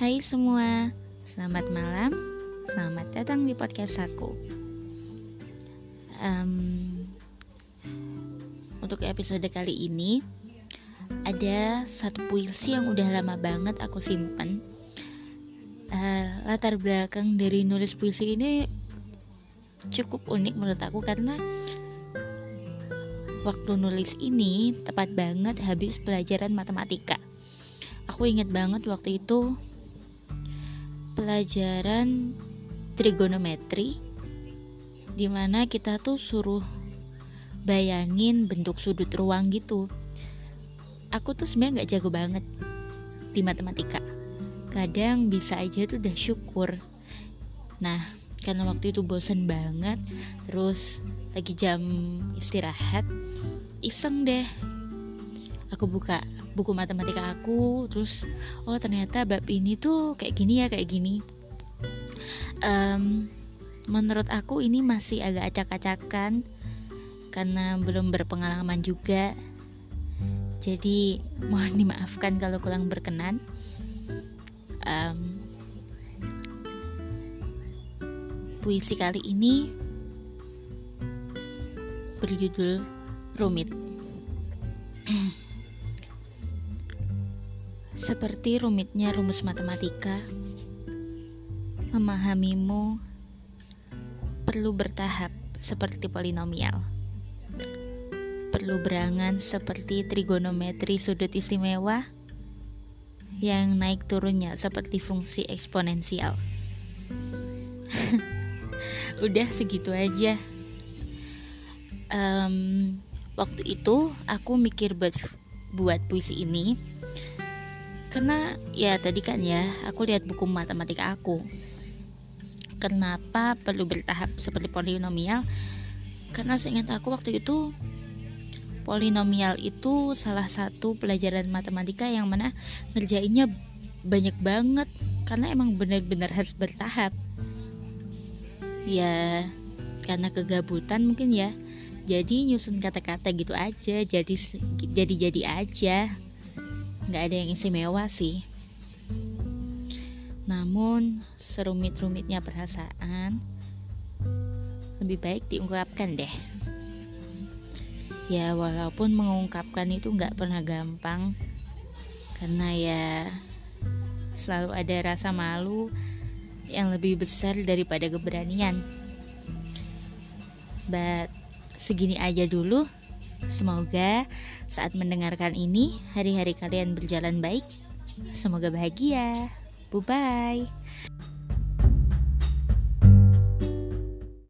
Hai semua, selamat malam, selamat datang di podcast aku. Um, untuk episode kali ini ada satu puisi yang udah lama banget aku simpen. Uh, latar belakang dari nulis puisi ini cukup unik menurut aku karena waktu nulis ini tepat banget habis pelajaran matematika aku inget banget waktu itu pelajaran trigonometri di mana kita tuh suruh bayangin bentuk sudut ruang gitu. Aku tuh sebenarnya nggak jago banget di matematika. Kadang bisa aja tuh udah syukur. Nah karena waktu itu bosen banget terus lagi jam istirahat iseng deh aku buka buku matematika aku terus oh ternyata bab ini tuh kayak gini ya kayak gini. Um, menurut aku ini masih agak acak-acakan karena belum berpengalaman juga. Jadi mohon dimaafkan kalau kurang berkenan. Um, puisi kali ini berjudul rumit Seperti rumitnya rumus matematika, memahamimu perlu bertahap seperti polinomial. Perlu berangan seperti trigonometri sudut istimewa yang naik turunnya seperti fungsi eksponensial. Udah segitu aja. Um, waktu itu aku mikir buat buat puisi ini karena ya tadi kan ya aku lihat buku matematika aku. Kenapa perlu bertahap seperti polinomial? Karena seingat aku waktu itu polinomial itu salah satu pelajaran matematika yang mana ngerjainnya banyak banget. Karena emang benar-benar harus bertahap. Ya karena kegabutan mungkin ya. Jadi nyusun kata-kata gitu aja jadi jadi jadi aja nggak ada yang istimewa sih. Namun serumit-rumitnya perasaan lebih baik diungkapkan deh. Ya walaupun mengungkapkan itu nggak pernah gampang karena ya selalu ada rasa malu yang lebih besar daripada keberanian. But segini aja dulu Semoga saat mendengarkan ini, hari-hari kalian berjalan baik. Semoga bahagia. Bye bye.